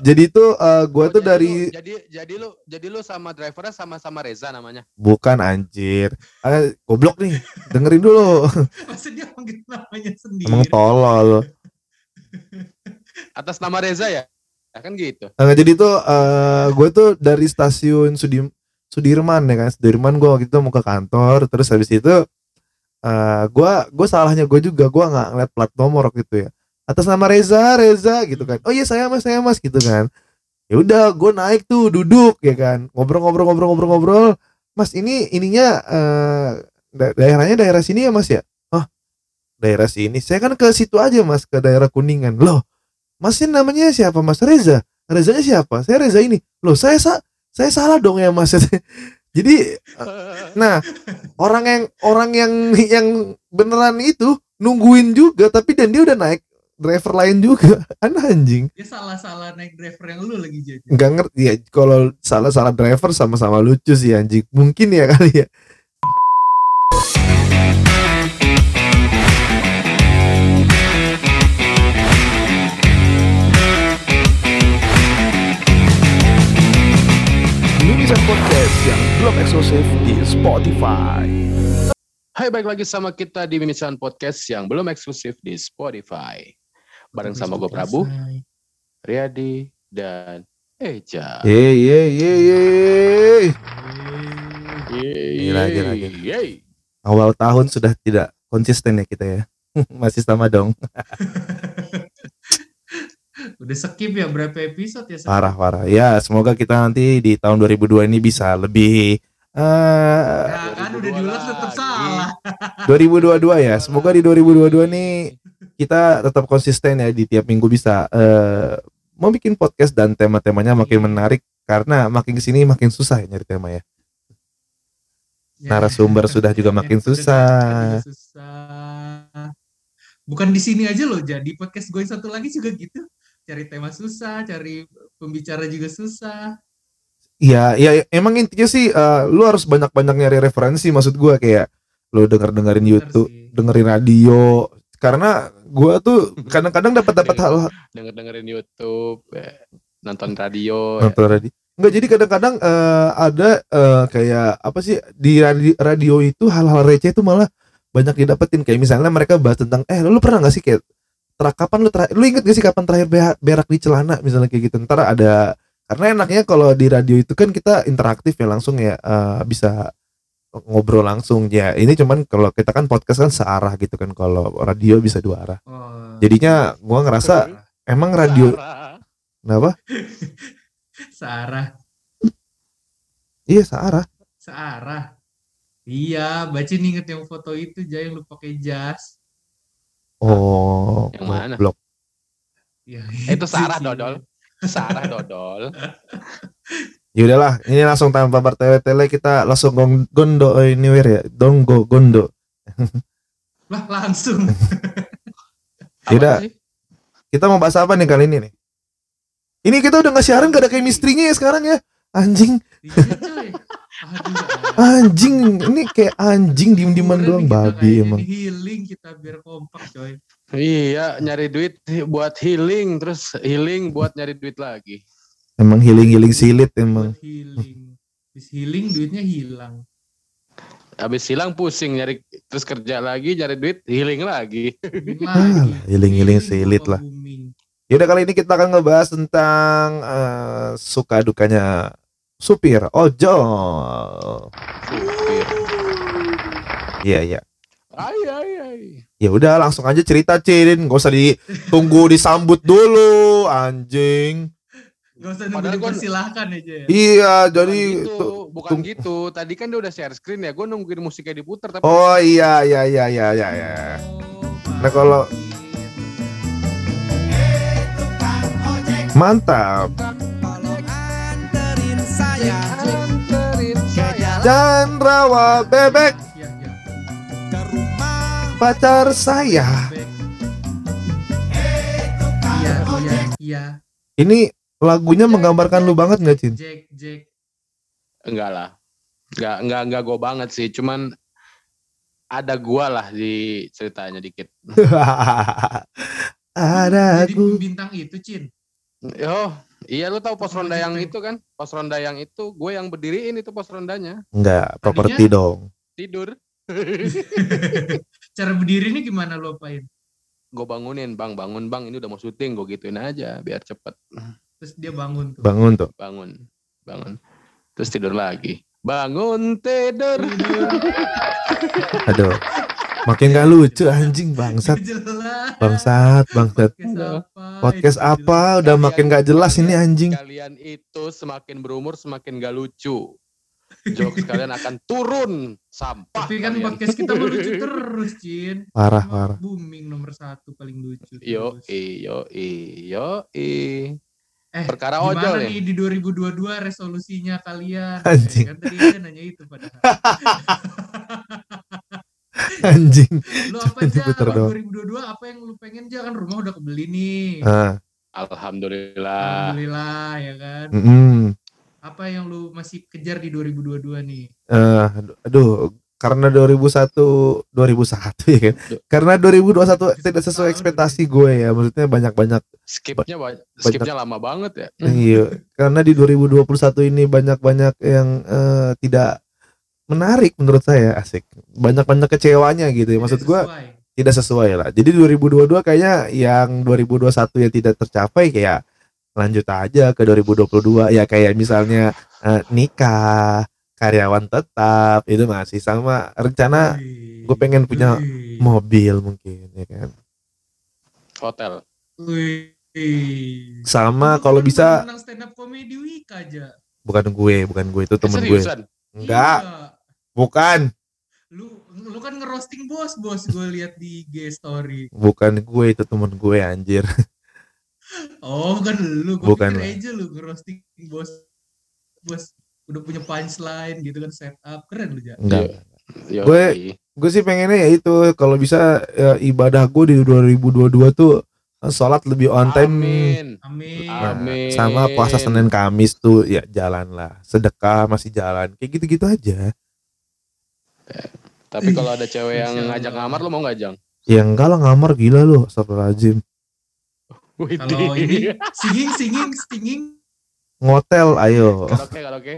jadi itu uh, gue Oh, tuh jadi dari lu, jadi jadi lu jadi lu sama drivernya sama-sama Reza namanya. bukan anjir. Ah, goblok nih. Dengerin dulu. Masa dia panggil namanya sendiri. Emang tolol. Atas nama Reza ya? Ya kan gitu. Nah, jadi tuh uh, gue tuh dari stasiun Sudim Sudirman ya kan. Sudirman gue waktu itu mau ke kantor. Terus habis itu uh, gue gue salahnya gue juga gue nggak ngeliat plat nomor waktu itu ya. Atas nama Reza, Reza gitu kan. Oh iya saya mas, saya mas gitu kan. Ya udah gue naik tuh duduk ya kan. Ngobrol-ngobrol-ngobrol-ngobrol-ngobrol. Mas ini ininya da- daerahnya daerah sini ya mas ya? Oh daerah sini. Saya kan ke situ aja mas ke daerah Kuningan. Loh Masnya namanya siapa Mas Reza? Rezanya siapa? Saya Reza ini. Loh, saya sa saya salah dong ya Mas. Jadi nah, orang yang orang yang yang beneran itu nungguin juga tapi dan dia udah naik driver lain juga. Aneh anjing. Dia salah-salah naik driver yang lu lagi jadi. Enggak ngerti ya kalau salah-salah driver sama-sama lucu sih anjing. Mungkin ya kali ya. Mimisan Podcast yang belum eksklusif di Spotify. Hai, balik lagi sama kita di Mimisan Podcast yang belum eksklusif di Spotify. Bareng sama gue Prabu, Riyadi, dan Eja. Ye ye ye ye. Yeay, Gila, gila, gila. Awal tahun sudah tidak konsisten ya kita ya. Masih sama dong. Udah skip ya berapa episode ya? Parah parah. Ya, semoga kita nanti di tahun 2002 ini bisa lebih eh Nah, kan udah 2022 diulas tetap salah. 2022 ya. Semoga di 2022 nih kita tetap konsisten ya di tiap minggu bisa eh mau bikin podcast dan tema-temanya makin menarik karena makin ke sini makin susah ya nyari tema ya. Ya. Narasumber sudah juga makin susah. Bukan di sini aja loh, jadi podcast gue satu lagi juga gitu. Cari tema susah, cari pembicara juga susah. Iya, iya emang intinya sih eh, lu harus banyak-banyak nyari referensi maksud gua kayak lu denger-dengerin Bener YouTube, dengerin radio karena gua tuh kadang-kadang dapat dapat hal Denger-dengerin YouTube, eh, nonton radio. ya. nonton radio. Enggak jadi kadang-kadang eh, ada eh, kayak apa sih di radio, radio itu hal-hal receh itu malah banyak didapetin kayak misalnya mereka bahas tentang eh lu pernah gak sih kayak ter kapan lu terakhir lu inget gak sih kapan terakhir berak, di celana misalnya kayak gitu ntar ada karena enaknya kalau di radio itu kan kita interaktif ya langsung ya eh, bisa ngobrol langsung ya ini cuman kalau kita kan podcast kan searah gitu kan kalau radio bisa dua arah Oh, jadinya gua ngerasa emang radio Sarah. kenapa searah, iya searah searah. Iya, baca inget yang foto itu aja yang lu pakai jas. oh Yang mana? goblok. Ya, Itu Sarah sih. Dodol. Sarah Dodol. Ya udahlah, ini langsung tanpa bertele-tele kita langsung gong- gondo eh, ini wir ya. Donggo gondo. Lah langsung. Tidak. Kita mau bahas apa nih kali ini nih? Ini kita udah nggak siaran gak ada chemistry-nya ya sekarang ya. Anjing, Iya, anjing. Ini kayak anjing diem-dieman doang babi emang. healing kita biar kompak coy. Iya, nyari duit buat healing, terus healing buat nyari duit lagi. Emang healing-healing silit emang. Healing. Habis healing duitnya hilang. Habis hilang pusing nyari terus kerja lagi nyari duit healing lagi. Healing Ah, healing-healing silit lah. Yaudah kali ini kita akan ngebahas tentang eh, suka dukanya supir ojol. Supir. Iya iya. Ay ay ay. Ya udah langsung aja cerita Cin, gak usah ditunggu disambut dulu anjing. Gak usah Padahal nunggu gua- dipersilahkan aja ya. Iya, Bukan jadi gitu, bukan tung- gitu. Tadi kan dia udah share screen ya. Gue nungguin musiknya diputar tapi Oh iya iya iya iya iya. iya. Nah, kalau- Mantap. anterin saya Anterin saya. Dan rawa bebek ke rumah pacar saya. Iya, oh ya, iya. Ini lagunya menggambarkan lu banget nggak Cin? Jack, Jack. Enggak lah. Enggak enggak enggak gue banget sih. Cuman ada gua lah di ceritanya dikit. Ada Jadi aku. bintang itu, Cin. Yo, iya lu tahu pos ronda yang itu kan? Pos ronda yang itu gue yang berdiriin itu pos rondanya. Enggak, properti dong. Tidur. Cara berdiri ini gimana lo apain? gue bangunin, "Bang, bangun, Bang. Ini udah mau syuting." Gue gituin aja biar cepet. Terus dia bangun tuh. Bangun tuh. Bangun. Bangun. Terus tidur lagi. Bangun tidur. Aduh. Makin gak lucu anjing bangsat. Bangsat, bangsat. Podcast apa? Udah makin gak jelas ini anjing. Kalian itu semakin berumur semakin gak lucu. Jokes kalian akan turun sampah. Tapi kan kalian. podcast kita melucu terus, Cin. Parah, Emang parah. Booming nomor satu paling lucu. Yo yo i yo i. Eh, Perkara gimana ojol nih nih. di 2022 resolusinya kalian? Anjing. Eh, Kan tadi dia nanya itu padahal. Anjing. Lu apa aja Diputer di doang. 2022 apa yang lu pengen aja kan rumah udah kebeli nih. Ah, Alhamdulillah. Alhamdulillah ya kan. mm, Apa yang lu masih kejar di 2022 nih? eh, aduh, karena 2001 2001 ya kan. Karena 2021 tidak sesuai ekspektasi gue ya. Maksudnya banyak-banyak Skipnya ba- skipnya lama banget ya. Iya, karena di 2021 ini banyak-banyak yang eh, tidak menarik menurut saya asik. Banyak-banyak kecewanya gitu ya. Maksud sesuai. tidak sesuai lah. Jadi 2022 kayaknya yang 2021 yang tidak tercapai kayak lanjut aja ke 2022 ya kayak misalnya eh, nikah, karyawan tetap itu masih sama rencana gue pengen punya Wih. mobil mungkin ya kan. Hotel. Wih. Sama kalau kan bisa baru menang stand up comedy week aja. bukan gue, bukan gue itu temen gue. Seriusan? Enggak, Iya. bukan. Lu lu kan ngerosting bos bos gue lihat di IG story. Bukan gue itu temen gue anjir. Oh bukan lu, gue Bukan aja lu ngerosting bos bos udah punya punchline gitu kan setup keren lu ja. Enggak. Yo, Gue- Gue sih pengennya ya itu kalau bisa ya, ibadah gue di 2022 tuh eh, sholat lebih on time Amin. Amin. Nah, Amin. sama puasa Senin Kamis tuh ya jalan lah. Sedekah masih jalan. Kayak gitu-gitu aja. Tapi kalau ada cewek yang Insya Allah. ngajak ngamar lu mau nggak Jang? Ya enggak lah ngamar gila lu. Astagfirullahaladzim. Kalau ini singing singing singing Ngotel ayo. Karaoke karaoke.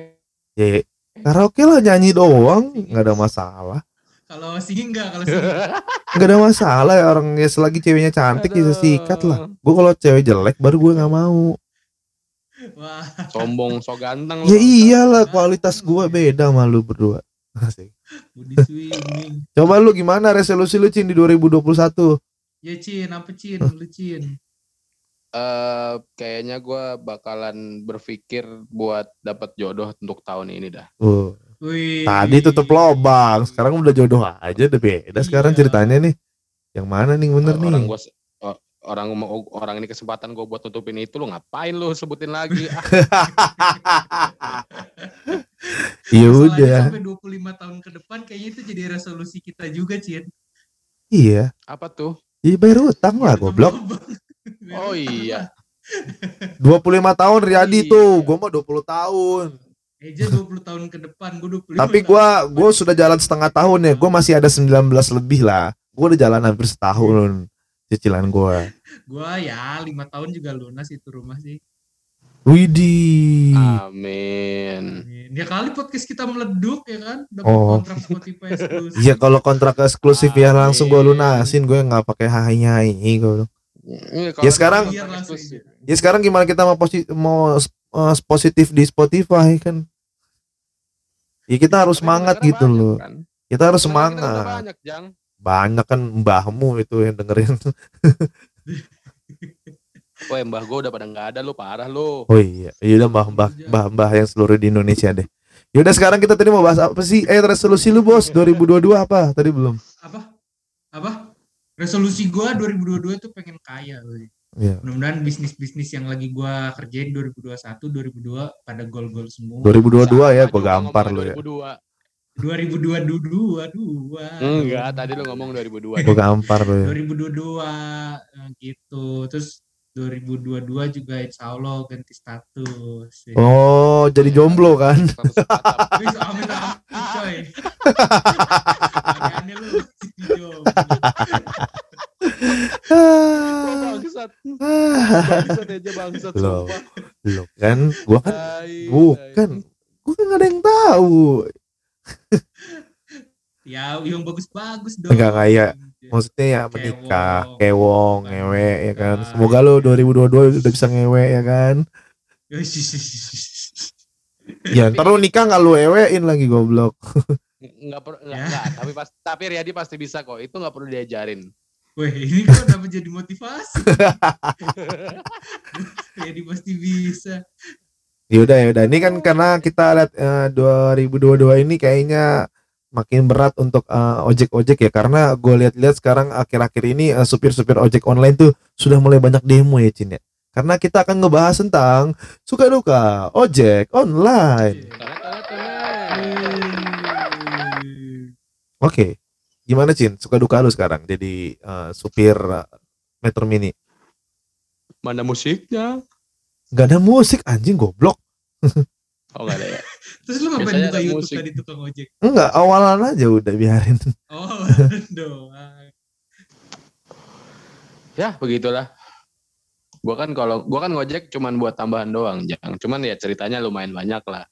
Ya, karaoke lah nyanyi doang. nggak ada masalah. kalau singing enggak kalau singing nggak ada masalah ya orang ya selagi ceweknya cantik ya Aduh. sikat lah. Gue kalau cewek jelek baru gue nggak mau. wah Sombong so ganteng Ya iyalah kualitas gue beda sama lu berdua. Asik. Coba lu gimana resolusi lu Cin di 2021? ya Cin apa Cin lu Cin Eh, kayaknya gue bakalan berpikir buat dapat jodoh untuk tahun ini dah. Uh, Wih. tadi tutup lobang, sekarang udah jodoh aja udah beda sekarang Iya. ceritanya nih. Yang mana nih bener orang nih? gua se- oh, orang orang ini kesempatan gue buat tutupin itu lu ngapain lu sebutin lagi ah, Ya Masalahnya udah. sampai 25 tahun ke depan kayaknya itu jadi resolusi kita juga Cin Iya. apa tuh Iya bayar utang lah Tutup goblok. Oh iya 25 tahun Riyadi Iya. tuh, gua mah 20 tahun. Eja 20 tahun ke depan gue 25 Tapi tahun gua ke depan. gua sudah jalan setengah tahun ya. Gua masih ada 19 lebih lah. Gua udah jalan hampir setahun cicilan gua. Gua ya 5 tahun juga lunas itu rumah sih Widih. amin Ya kali podcast kita meleduk ya kan dapat Oh. kontrak Spotify eksklusif. Iya kalau kontrak eksklusif ya langsung gua Amin. lunasin gue nggak pakai gua. Ini Ya sekarang- Biar langsung eksklusif. Ya sekarang gimana kita mau posi mau eh, positif di Spotify kan? Ya kita harus Tapi semangat gitu banyak, loh. kan? Kita harus Pendengar kita semangat. banyak jang Banyak kan mbahmu itu yang dengerin. Wah mbah gue udah pada nggak ada lu parah lu Oh iya, iya udah mbah-mbah mbah-mbah yang seluruh di Indonesia deh. Yaudah sekarang kita tadi mau bahas apa sih? Eh resolusi lu bos 2022 apa? Tadi belum. Apa? Apa? Resolusi gua 2022 tuh pengen kaya loh. Iya. Mudah-mudahan bisnis-bisnis yang lagi gua kerjain 2021 2022 pada gol-gol semua. 2022 ya, Sama gua juga gampar lu ya. 2022. 2022 22. Enggak, tadi lu ngomong 2002. Gua gampar lu ya. 2022 eh, gitu. Terus 2022 juga insya Allah ganti status. ya. Oh, jadi jomblo kan? Amin amin coy. Lu. Jomblo. Gua bangsat. bangsat. Bangsat aja bangsat Loh. sumpah. lo kan gua kan bukan gua kan ada yang tahu Ya, yang bagus-bagus dong. Enggak kayak, maksudnya ya menikah kewong ngewe ya kan semoga lo 2022 udah bisa ngewe ya kan ya ntar lo nikah nggak lo ewein lagi goblok. Nggak perlu nggak, Ya. tapi pas tapi Riyadi pasti bisa kok. Itu nggak perlu diajarin. Weh, ini kok dapat jadi motivasi. Jadi pasti bisa. yaudah yaudah ini kan karena kita lihat eh, 2022 ini kayaknya makin berat untuk eh, ojek-ojek ya karena gue lihat-lihat sekarang akhir-akhir ini eh, supir-supir ojek online tuh sudah mulai banyak demo ya Cin ya karena kita akan ngebahas tentang suka duka ojek online. Oke, gimana Cin? Suka duka lu sekarang jadi eh, supir eh, Metro Mini? Mana musiknya? Gak ada musik anjing goblok. Oh nggak ada ya. Terus lu ngapain Biasanya buka YouTube musik. tadi tukang ojek? Enggak, awalan aja udah biarin. Oh, doang. Ya begitulah. Gua kan kalau gua kan ngojek cuman buat tambahan doang, jangan. Cuman ya ceritanya lumayan banyak lah.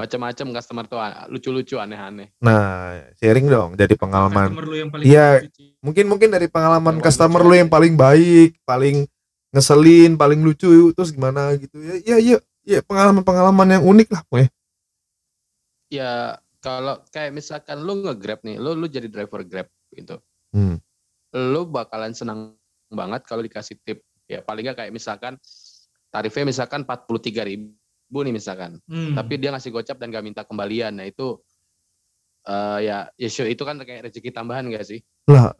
Macam-macam customer tuh lucu-lucu aneh-aneh. Nah, sharing dong dari pengalaman. Customer lu yang paling Iya. Mungkin mungkin dari pengalaman Yang customer lucu lu yang paling baik, paling ngeselin, paling lucu, terus gimana gitu. Ya, iya, iya, iya pengalaman-pengalaman yang unik lah, pokoknya. Ya kalau kayak misalkan lu nge-grab nih, lu lu jadi driver grab gitu. Hmm. Lu bakalan senang banget kalau dikasih tip. Ya paling nggak kayak misalkan tarifnya misalkan 43.000 ribu nih misalkan. Hmm. Tapi dia ngasih gocap dan gak minta kembalian. Nah itu eh ya, ya sure, itu kan kayak rezeki tambahan gak sih? Lah,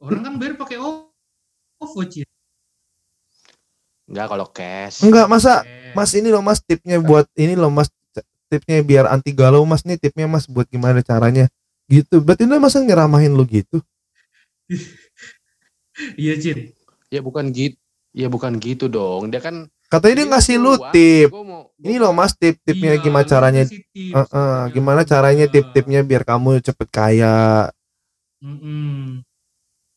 orang kan bayar pakai OVO. Enggak kalau cash. enggak masa Eh, Mas ini loh Mas tipnya buat ini loh Mas tipnya biar anti galau Mas nih tipnya Mas buat gimana caranya gitu. Berarti lu masa nyeramahin lu gitu? Iya, Cin. Ya bukan gitu. Ya bukan gitu dong. Dia kan Katanya dia Ini ngasih lu tip. Ini loh Mas tip tipnya Iya, gimana caranya tips, gimana caranya tip-tipnya biar kamu cepet kaya. Mm-mm.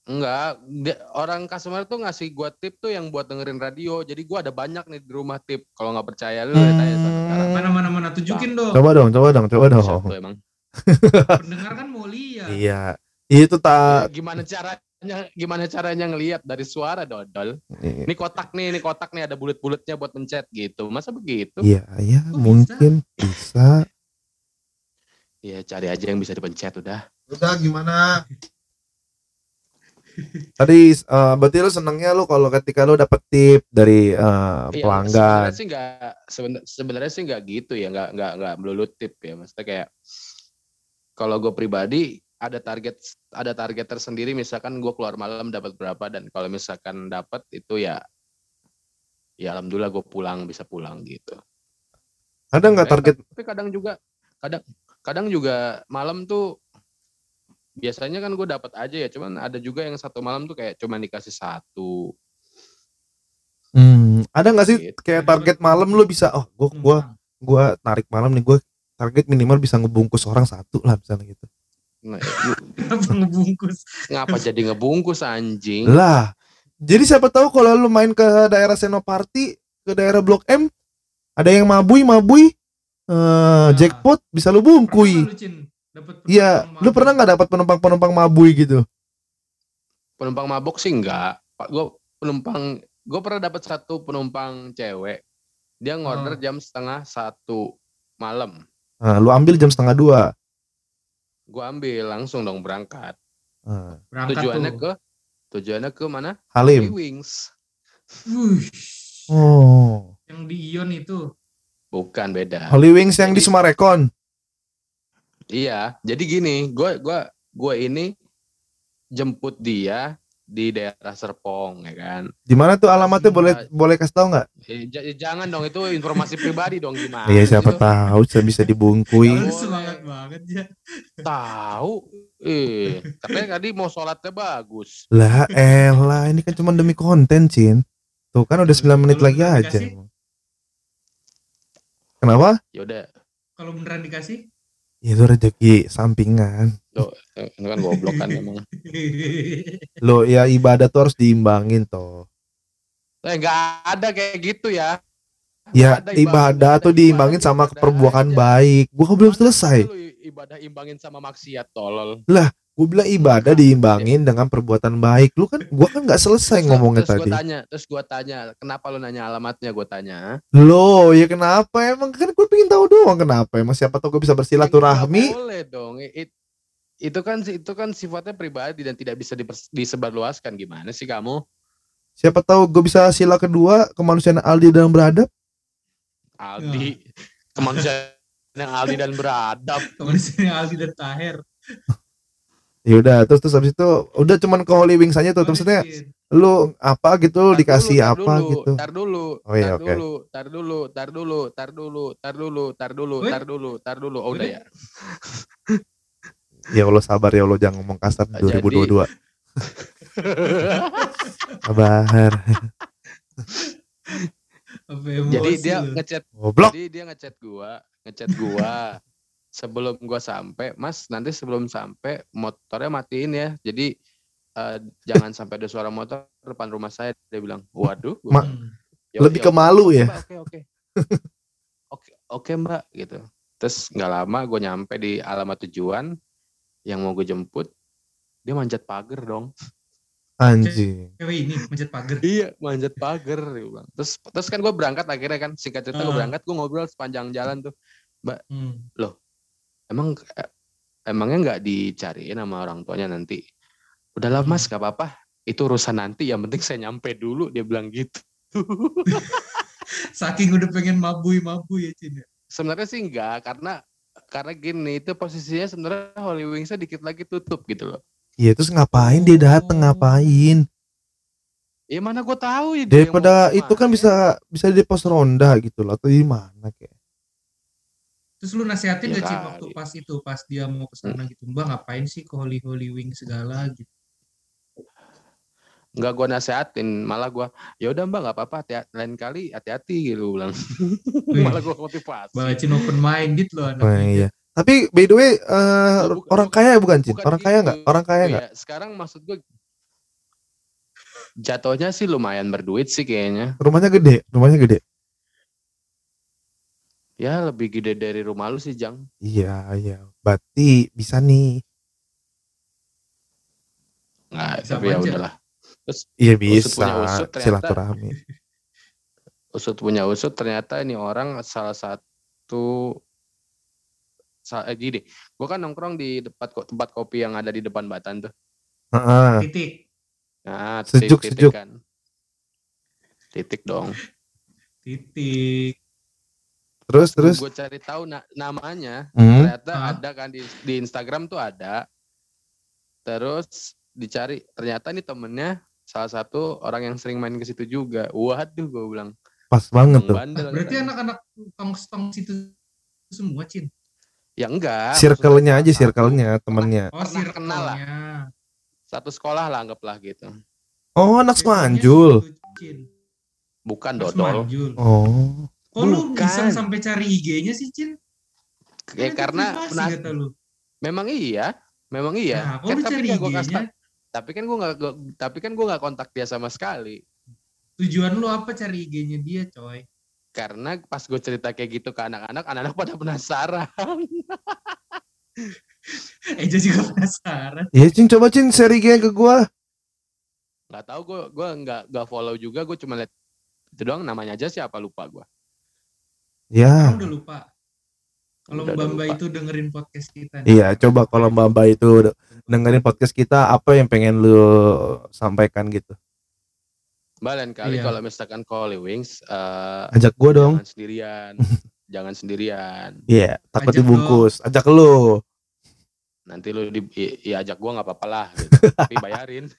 Enggak, dia- orang customer tuh ngasih gua tip tuh yang buat dengerin radio. Jadi gua ada banyak nih di rumah tip. Kalau nggak percaya lu ya tanya sama sekarang. Mana mana mana tunjukin dong. Coba dong, coba dong, coba dong. Siapa tuh emang? Pendengar kan mau lihat. Iya. Itu tak Ya, gimana caranya gimana caranya ngelihat dari suara dodol? Ini kotak nih, ini kotak nih ada bulat-bulatnya buat mencet gitu. Masa begitu? Iya, iya, Kok mungkin bisa. Ya cari aja yang bisa dipencet udah. Udah gimana? Tadi eh, berarti lu senengnya lu kalau ketika lu dapet tip dari eh, Iya, pelanggan. Sebenarnya sih nggak sebenarnya sih gitu ya, nggak nggak nggak melulu tip ya. Maksudnya kayak kalau gue pribadi ada target ada target tersendiri. Misalkan gue keluar malam dapat berapa dan kalau misalkan dapat itu ya ya alhamdulillah gue pulang bisa pulang gitu. Ada nggak target? Tapi kadang juga kadang kadang juga malam tuh biasanya kan gue dapat aja ya. Cuman ada juga yang satu malam tuh kayak cuman dikasih satu. Hmm, ada nggak sih Gitu. kayak target malam lu bisa oh gua gua gua tarik malam nih gua target minimal bisa ngebungkus orang satu lah misalnya gitu. Nah, Kenapa ngebungkus? ngapa jadi ngebungkus anjing? Lah, jadi siapa tahu kalau lu main ke daerah Senoparty, ke daerah Blok M, ada yang mabui mabui eh jackpot bisa lu bungkui. Iya, lu pernah nggak dapat penumpang-penumpang mabui gitu? penumpang mabok sih enggak pak gue penumpang gue pernah dapat satu penumpang cewek dia ngorder Oh. jam setengah satu malam Nah, lu ambil jam setengah dua. gue ambil langsung dong berangkat Nah, berangkat tujuannya tuh. ke tujuannya ke mana Halim. Wings Wush, Oh, yang di Ion itu. bukan beda Holy Wings yang di Sumarekon. Iya jadi gini gue gua gue ini jemput dia di daerah Serpong ya kan Di mana tuh alamatnya boleh Iya. boleh kasih tahu nggak? Eh, j- jangan dong itu informasi pribadi dong gimana Iya siapa lu? tahu bisa bisa dibungkui. Semangat banget ya. tahu eh katanya tadi mau sholatnya bagus Lah elah ini kan cuma demi konten Cin. Tuh kan udah 9 menit lagi aja. dikasih? Kenapa? ya udah Kalau beneran dikasih? Itu rezeki sampingan. Eh, ini kan goblok kan emang Lo ya ibadah tuh harus diimbangin toh. Eh nggak ada kayak gitu ya. Ya ada ibadah tuh ibadah, diimbangin ibadah, sama ibadah perbuatan baik. Gua belum selesai. ibadah imbangin sama maksiat tolol. Gue bilang ibadah diimbangin dengan perbuatan baik. Lu kan, gua kan nggak selesai ngomongnya terus tadi. Gue tanya, terus gue tanya, kenapa lu nanya alamatnya? Gue tanya. Loh, ya kenapa? Emang kan gue pengen tahu doang kenapa. Emang siapa tahu gue bisa bersilaturahmi. boleh dong. It- itu kan itu kan sifatnya pribadi dan tidak bisa disebarluaskan. Gimana sih kamu? Siapa tahu gue bisa sila kedua kemanusiaan Aldi dalam beradab. Aldi, kemanusiaan yang Aldi dan beradab. Sini Aldi dan Taher. Ya udah, terus terus habis itu udah cuman ke Holy Wings aja tuh. Terus maksudnya lu apa gitu Tar dikasih dulu, tar apa dulu, gitu. Tar dulu, Oh iya, tar oke. dulu, tar dulu, tar dulu, tar dulu, tar dulu, tar dulu, tar dulu, tar dulu. Oh, udah ya. Ya Allah sabar ya Allah jangan ngomong kasar di Jadi- 2022. Sabar. Jadi dia ngechat Goblok. Jadi dia ngechat gua, ngechat gua sebelum gua sampai, Mas nanti sebelum sampai motornya matiin ya. Jadi eh, jangan sampai ada suara motor depan rumah saya. Dia bilang, waduh. Gua Ma-. "Ya lebih ke malu ya?" Mbak, Oke oke. Oke oke mbak gitu. Terus nggak lama gue nyampe di alamat tujuan yang mau gue jemput, dia manjat pagar dong. Anjing. Cewek ini manjat pagar. Iya, manjat pagar dia bilang. Terus terus kan gue berangkat akhirnya kan singkat cerita gue Ah. berangkat gue ngobrol sepanjang jalan tuh. Hmm. Emang eh, emangnya nggak dicariin sama orang tuanya nanti udahlah mas gak apa-apa itu urusan nanti yang penting saya nyampe dulu dia bilang gitu Saking udah pengen mabui-mabui ya Cin. ya. sebenarnya sih enggak karena karena gini itu posisinya sebenarnya Holy Wingsnya dikit lagi tutup gitu loh Iya terus ngapain dia dateng Oh. ngapain? ya mana gue tahu ya Daripada itu kan bisa bisa di pos ronda gitu loh atau di mana kayak. Terus lu nasihatin Iya gak kali. waktu pas itu pas dia mau ke sana gitu. Mbak ngapain sih ke Holy Holy Wing segala gitu. nggak gue nasehatin malah gue ya udah mbak nggak apa-apa lain kali hati-hati gitu gua bilang malah gue motivasi Mbak Cin open minded loh Oh, anaknya. iya. Tapi by the way Oh, bukan- orang kaya bukan Cin? bukan Orang kaya gitu. nggak? Orang kaya Oh nggak? iya, sekarang maksud gue jatuhnya sih lumayan berduit sih kayaknya Rumahnya gede, rumahnya gede. Ya lebih gede dari rumah lu sih Jang. Iya iya. Berarti bisa nih. Nah, Bisa tapi ya udahlah. Iya Usut punya bisa. usut ternyata. Silaturahmi. Usut punya usut ternyata ini orang salah satu sa- eh, gini, gua kan nongkrong di tempat tempat kopi yang ada di depan Batan tuh. Heeh. Titik. Nah, Sejuk, titik, sejuk. kan. Titik dong. Titik. Terus terus. Gue cari tahu na- namanya, Hmm. ternyata Hah? ada kan di, di Instagram tuh ada. Terus dicari, ternyata ini temennya salah satu orang yang sering main ke situ juga. Waduh, gue bilang. Pas banget tuh. bandel. Berarti katanya. anak-anak tong-tong situ semua Cin. Ya enggak. Circle-nya aja circle-nya temennya. Oh, Pernah kenal lah. circle-nya. Satu sekolah lah anggaplah gitu. Oh anak Semanjul. Bukan dodol. Oh. Kok lu Bukan. bisa sampai cari IG-nya sih, Cin? Ya, Kan itu karena privasi kata lu. memang iya, memang iya. Nah, kok Kan lu tapi cari gua kasih IG-nya? tau- tapi kan gue nggak gua- tapi kan gue nggak kontak dia sama sekali. Tujuan lu apa cari IG-nya dia, coy? Karena pas gue cerita kayak gitu ke anak-anak, anak-anak pada penasaran. Eja juga penasaran. Iya Cin coba Cin share IG ke gua. nggak tahu gue gue nggak nggak follow juga gue cuma lihat itu doang namanya aja siapa lupa gue Ya. Kamu udah lupa. Kalau Mbak itu dengerin podcast kita. nih. Iya, coba kalau Mbak Mbak itu dengerin podcast kita apa yang pengen lu sampaikan gitu. mbak lain kali Iya. kalau misalkan Holy Wings eh, Ajak gua dong. jangan sendirian jangan sendirian Iya, takut Ajak dibungkus. Ajak lu. Nanti lu di i- ya ajak gua nggak apa-apa lah gitu. tapi bayarin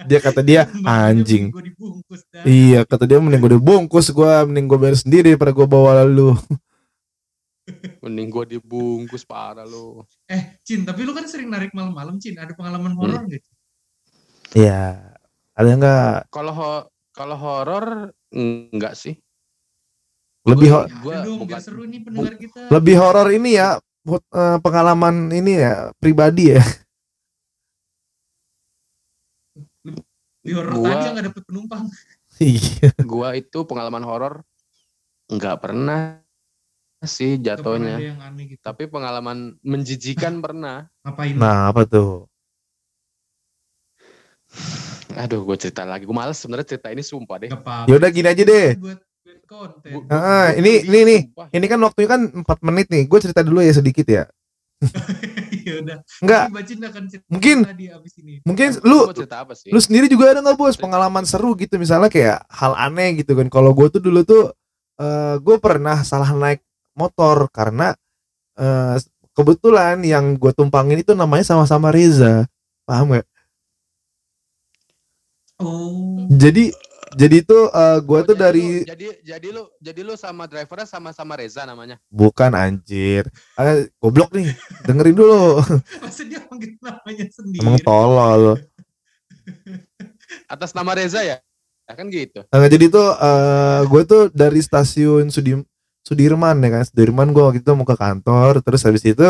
Dia kata dia anjing. Gue dibungkus dah. Iya, kata dia mending gue dibungkus gua, mending gue bayar sendiri daripada gua bawa lu. mending gua dibungkus parah lu Eh, Cin, tapi lu kan sering narik malam-malam, Cin. Ada pengalaman Hmm. horor nggak? Cin? Iya. Ada enggak kalau ho- kalau horor enggak sih lebih Gua- ho- Ada gua dong, bukan- biar seru nih pendengar kita. lebih horor ini ya pengalaman ini ya pribadi ya. Di horor Gua- tadi yang nggak dapet penumpang. iya gua itu pengalaman horor nggak pernah sih jatuhnya. gitu. Tapi pengalaman menjijikan pernah. Ngapain? nah apa tuh Aduh, gue cerita lagi. Gue males sebenarnya cerita ini sumpah deh. Ya udah gini aja deh Buat, buat konten. Ah, bu- ini- ini nih. sumpah. ini kan waktunya kan 4 menit nih gue cerita dulu ya sedikit ya ya udah. enggak Nanti Bacin akan cerita Mungkin- mungkin Lu lu mau cerita apa sih? lu sendiri juga ada nggak bos pengalaman seru gitu misalnya kayak hal aneh gitu kan kalau gue tuh dulu tuh eh gue pernah salah naik motor karena eh kebetulan yang gue tumpangin itu namanya sama-sama Reza paham gak Oh. jadi jadi itu eh gue Oh, tuh jadi dari lu- jadi jadi lu jadi lu sama drivernya sama-sama Reza namanya. bukan anjir eh, goblok nih dengerin dulu Masa dia panggil namanya sendiri. emang tolol Atas nama Reza ya? Ya kan gitu. Nah, jadi tuh eh gue tuh dari stasiun Sudi Sudirman ya kan Sudirman gue waktu itu mau ke kantor terus habis itu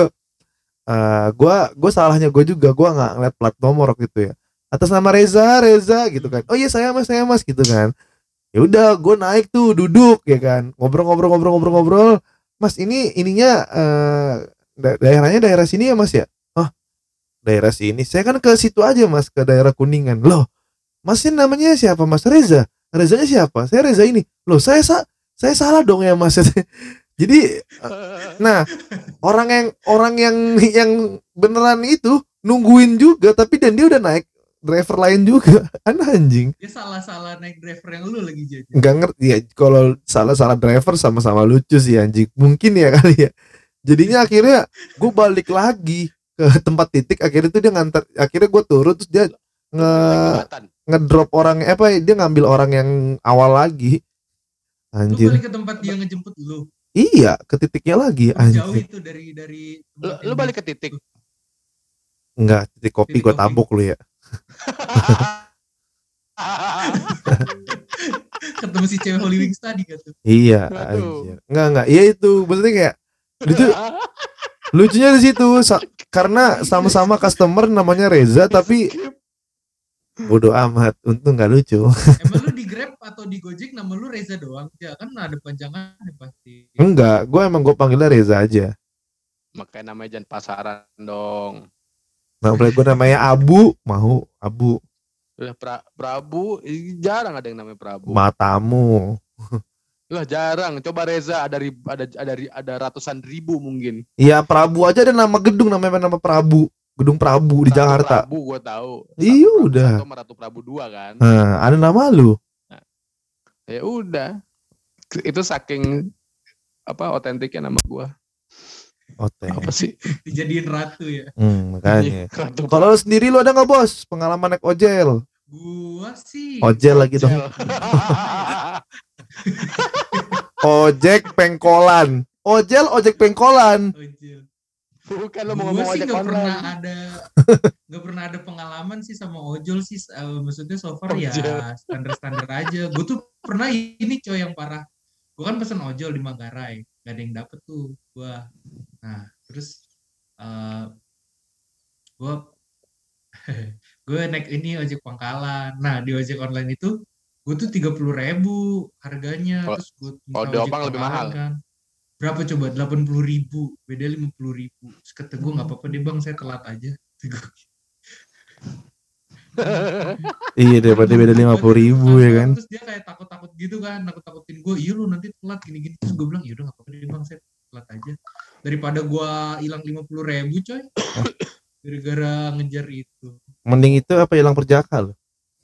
eh gue gue salahnya gue juga gue nggak ngeliat plat nomor waktu itu ya atas nama Reza Reza gitu kan. Oh iya saya mas saya mas gitu kan. Ya udah gue naik tuh duduk ya kan. Ngobrol-ngobrol-ngobrol-ngobrol-ngobrol mas ini ininya eh da- daerahnya daerah sini ya mas ya? Oh daerah sini. Saya kan ke situ aja mas ke daerah kuningan. Loh mas ini namanya siapa mas? Reza? Rezanya siapa? Saya Reza ini. Loh saya sa saya salah dong ya mas. Jadi nah orang yang orang yang yang beneran itu nungguin juga tapi dan dia udah naik driver lain juga. Aneh anjing. Dia salah-salah naik driver yang lu lagi jadi. nggak ngerti ya kalau salah salah driver sama-sama lucu sih anjing. Mungkin ya kali ya. Jadinya akhirnya gue balik lagi ke tempat titik akhirnya tuh dia nganter akhirnya gue turun terus dia nge ngedrop orang apa dia ngambil orang yang awal lagi. Lu anjir. balik ke tempat dia ngejemput lu. iya ke titiknya lagi Jauh anjir itu dari dari Lu, lu balik ke titik. enggak titik kopi gue tabuk lu ya ketemu si cewek Holy Wings tadi kan tuh. iya anjir enggak enggak iya itu maksudnya kayak itu lucunya di situ sa- karena sama-sama customer namanya Reza tapi bodoh amat untung nggak lucu Emang lu di Grab atau di Gojek nama lu Reza doang? Ya kan ada panjangan pasti. enggak gue emang gue panggilnya Reza aja Makanya namanya jangan pasaran dong. Nah gue namanya Abu mau Abu Lah pra, Prabu jarang ada yang namanya Prabu. matamu Lah jarang. Coba Reza ada rib, ada ada ada ratusan ribu mungkin. Iya Prabu aja ada nama gedung namanya nama Prabu gedung Prabu di Ratu Jakarta Prabu gue tahu. Iya, udah. sama Ratu Prabu dua kan. nah ada nama lu Ya udah. Itu saking apa otentiknya nama gua. Oke Apa sih? Dijadiin ratu ya. hmm, makanya. Ratu kalau lu sendiri lu ada nggak bos? Pengalaman naik ojel? Gua sih. ojel lagi dong. ojek pengkolan. Ojel ojek pengkolan. Ojol. Bukan lo mau Gua ngomong sih ojek nggak pernah ada nggak pernah ada pengalaman sih sama ojol sih eh, maksudnya so far ya Ojol. standar standar aja. Gue tuh pernah ini coy yang parah. Gue kan pesen ojol di Manggarai gak ada yang dapet tuh gue nah terus eh gue gue naik ini ojek pangkalan. Nah di ojek online itu gue tuh tiga puluh ribu harganya. Kalau- terus gue kalau di Opang lebih mahal. kan. Berapa coba? delapan puluh ribu. Beda lima puluh ribu. Terus kata gue nggak apa-apa deh bang saya telat aja. Iya daripada beda lima puluh ribu ya kan? terus dia kayak takut-takut gitu kan takut-takutin gue iya lu nanti telat gini-gini. Terus gue bilang yaudah nggak apa-apa deh bang saya telat aja. Daripada gue hilang lima puluh ribu coy. Gara-gara ngejar itu. Mending itu apa hilang perjaka lo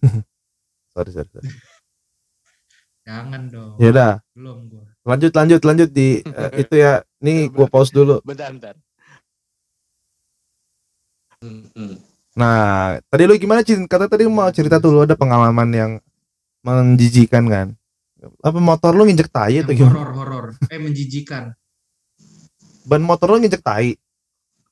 sorry sorry, sorry. jangan dong. Ya udah. Belum gue lanjut lanjut lanjut di eh, itu ya. Nih gua pause dulu. Bentar, bentar. Hmm, nah tadi lu gimana Cin? Kata tadi mau cerita tuh lu ada pengalaman yang menjijikan kan? Apa motor lu nginjek tai atau gimana? horor horor. Eh menjijikan ban motor lu nginjek tai.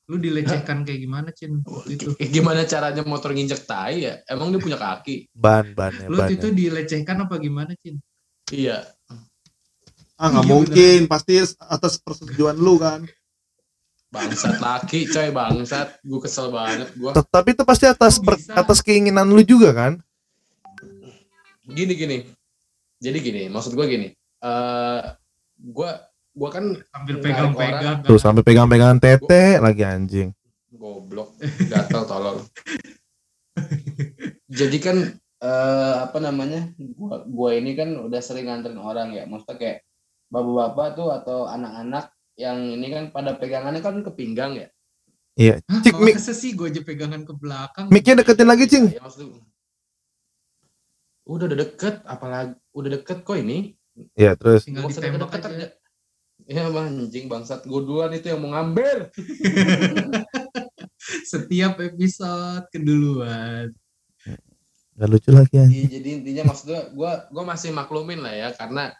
Lu dilecehkan kayak gimana cin itu? Gimana caranya motor nginjek tai ya? Emang dia punya kaki? ban bannya lu waktu bannya itu dilecehkan apa gimana cin? Iya. ah nggak mungkin, pasti atas persetujuan lu kan? Bangsat laki, coy bangsat. Gue kesel banget gue. tapi itu pasti atas per- atas keinginan lu juga kan? Gini gini. Jadi gini maksud gue gini. Eh gue gue kan Sambil pegang-pegang. Tuh sampai pegang-pegangan tete lagi anjing. goblok gatel tolol jadi kan eh apa namanya gua gua ini kan udah sering nganterin orang ya maksudnya kayak bapak-bapak tuh atau anak-anak yang ini kan pada pegangannya kan ke pinggang ya Iya. Cik, mik, sih gue aja pegangan ke belakang? miknya deketin lagi, Cing. Ya, maksud udah udah deket apalagi udah deket kok ini Iya, terus Tinggal ditembak deket-deket aja. Ya anjing bangsat gue duluan itu yang mau ngambil. Setiap episode keduluan. Gak lucu lagi anjing. Iya, jadi intinya maksud gue, gue, gue masih maklumin lah ya karena